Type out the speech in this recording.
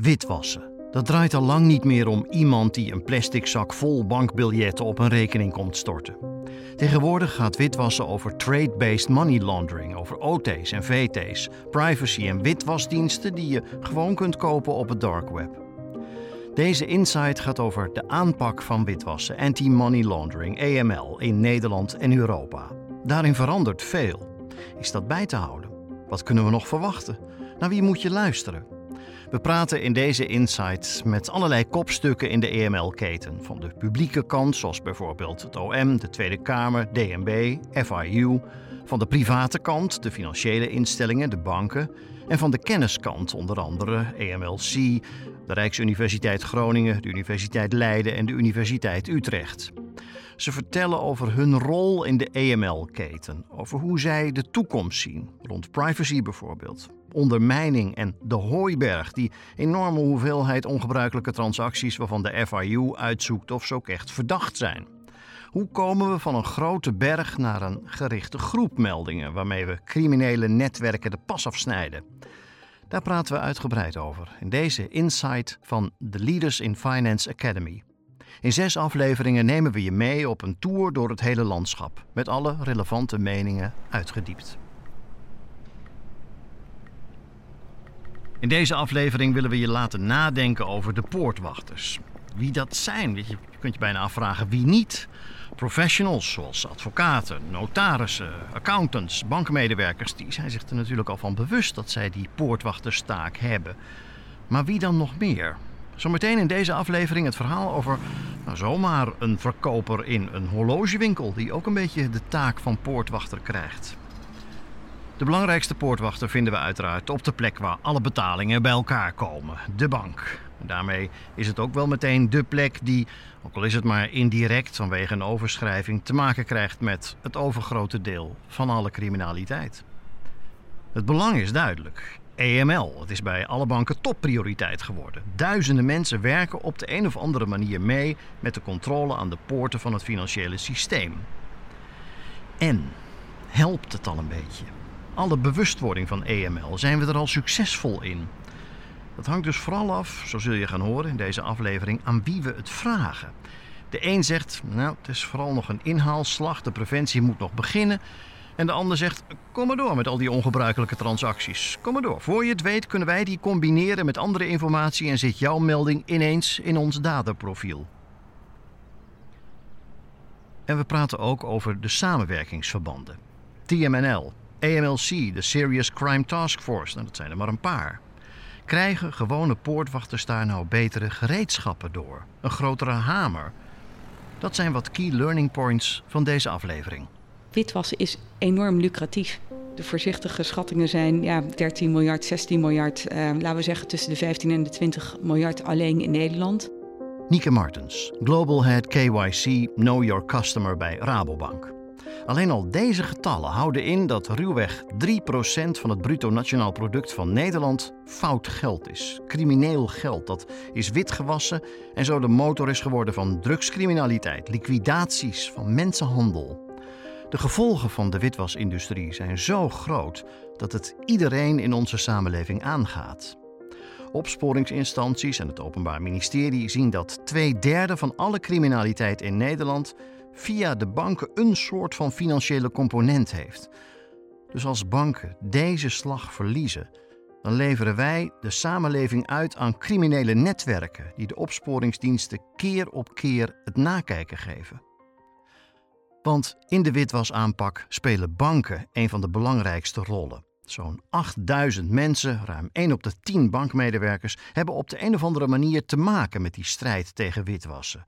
Witwassen. Dat draait al lang niet meer om iemand die een plastic zak vol bankbiljetten op een rekening komt storten. Tegenwoordig gaat witwassen over trade-based money laundering, over OT's en VT's, privacy en witwasdiensten die je gewoon kunt kopen op het dark web. Deze insight gaat over de aanpak van witwassen, anti-money laundering, AML, in Nederland en Europa. Daarin verandert veel. Is dat bij te houden? Wat kunnen we nog verwachten? Naar wie moet je luisteren? We praten in deze insights met allerlei kopstukken in de EML-keten. Van de publieke kant, zoals bijvoorbeeld het OM, de Tweede Kamer, DNB, FIU. Van de private kant, de financiële instellingen, de banken. En van de kenniskant, onder andere EMLC, de Rijksuniversiteit Groningen, de Universiteit Leiden en de Universiteit Utrecht. Ze vertellen over hun rol in de EML-keten, over hoe zij de toekomst zien, rond privacy bijvoorbeeld ondermijning en de hooiberg, die enorme hoeveelheid ongebruikelijke transacties waarvan de FIU uitzoekt of ze ook echt verdacht zijn. Hoe komen we van een grote berg naar een gerichte groep meldingen waarmee we criminele netwerken de pas afsnijden? Daar praten we uitgebreid over in deze Insight van de Leaders in Finance Academy. In zes afleveringen nemen we je mee op een tour door het hele landschap, met alle relevante meningen uitgediept. In deze aflevering willen we je laten nadenken over de poortwachters. Wie dat zijn, je, kunt je bijna afvragen wie niet. Professionals zoals advocaten, notarissen, accountants, bankmedewerkers, die zijn zich er natuurlijk al van bewust dat zij die poortwachterstaak hebben. Maar wie dan nog meer? Zometeen in deze aflevering het verhaal over nou, zomaar een verkoper in een horlogewinkel die ook een beetje de taak van poortwachter krijgt. De belangrijkste poortwachter vinden we uiteraard op de plek waar alle betalingen bij elkaar komen, de bank. Daarmee is het ook wel meteen de plek die, ook al is het maar indirect vanwege een overschrijving, te maken krijgt met het overgrote deel van alle criminaliteit. Het belang is duidelijk. EML, het is bij alle banken topprioriteit geworden. Duizenden mensen werken op de een of andere manier mee met de controle aan de poorten van het financiële systeem. En helpt het al een beetje? Alle bewustwording van EML zijn we er al succesvol in. Dat hangt dus vooral af, zo zul je gaan horen in deze aflevering, aan wie we het vragen. De een zegt, nou, het is vooral nog een inhaalslag, de preventie moet nog beginnen. En de ander zegt, kom maar door met al die ongebruikelijke transacties. Kom maar door. Voor je het weet kunnen wij die combineren met andere informatie en zit jouw melding ineens in ons daderprofiel. En we praten ook over de samenwerkingsverbanden. TMNL, AMLC, de Serious Crime Task Force, nou, dat zijn er maar een paar. Krijgen gewone poortwachters daar nou betere gereedschappen door? Een grotere hamer? Dat zijn wat key learning points van deze aflevering. Witwassen is enorm lucratief. De voorzichtige schattingen zijn ja, 13 miljard, 16 miljard, eh, laten we zeggen tussen de 15 en de 20 miljard alleen in Nederland. Nieke Martens, Global Head KYC Know Your Customer bij Rabobank. Alleen al deze getallen houden in dat ruwweg 3% van het bruto nationaal product van Nederland fout geld is. Crimineel geld dat is witgewassen en zo de motor is geworden van drugscriminaliteit, liquidaties, van mensenhandel. De gevolgen van de witwasindustrie zijn zo groot dat het iedereen in onze samenleving aangaat. Opsporingsinstanties en het Openbaar Ministerie zien dat twee derde van alle criminaliteit in Nederland via de banken een soort van financiële component heeft. Dus als banken deze slag verliezen, dan leveren wij de samenleving uit aan criminele netwerken die de opsporingsdiensten keer op keer het nakijken geven. Want in de witwasaanpak spelen banken een van de belangrijkste rollen. Zo'n 8000 mensen, ruim 1 op de 10 bankmedewerkers, hebben op de een of andere manier te maken met die strijd tegen witwassen.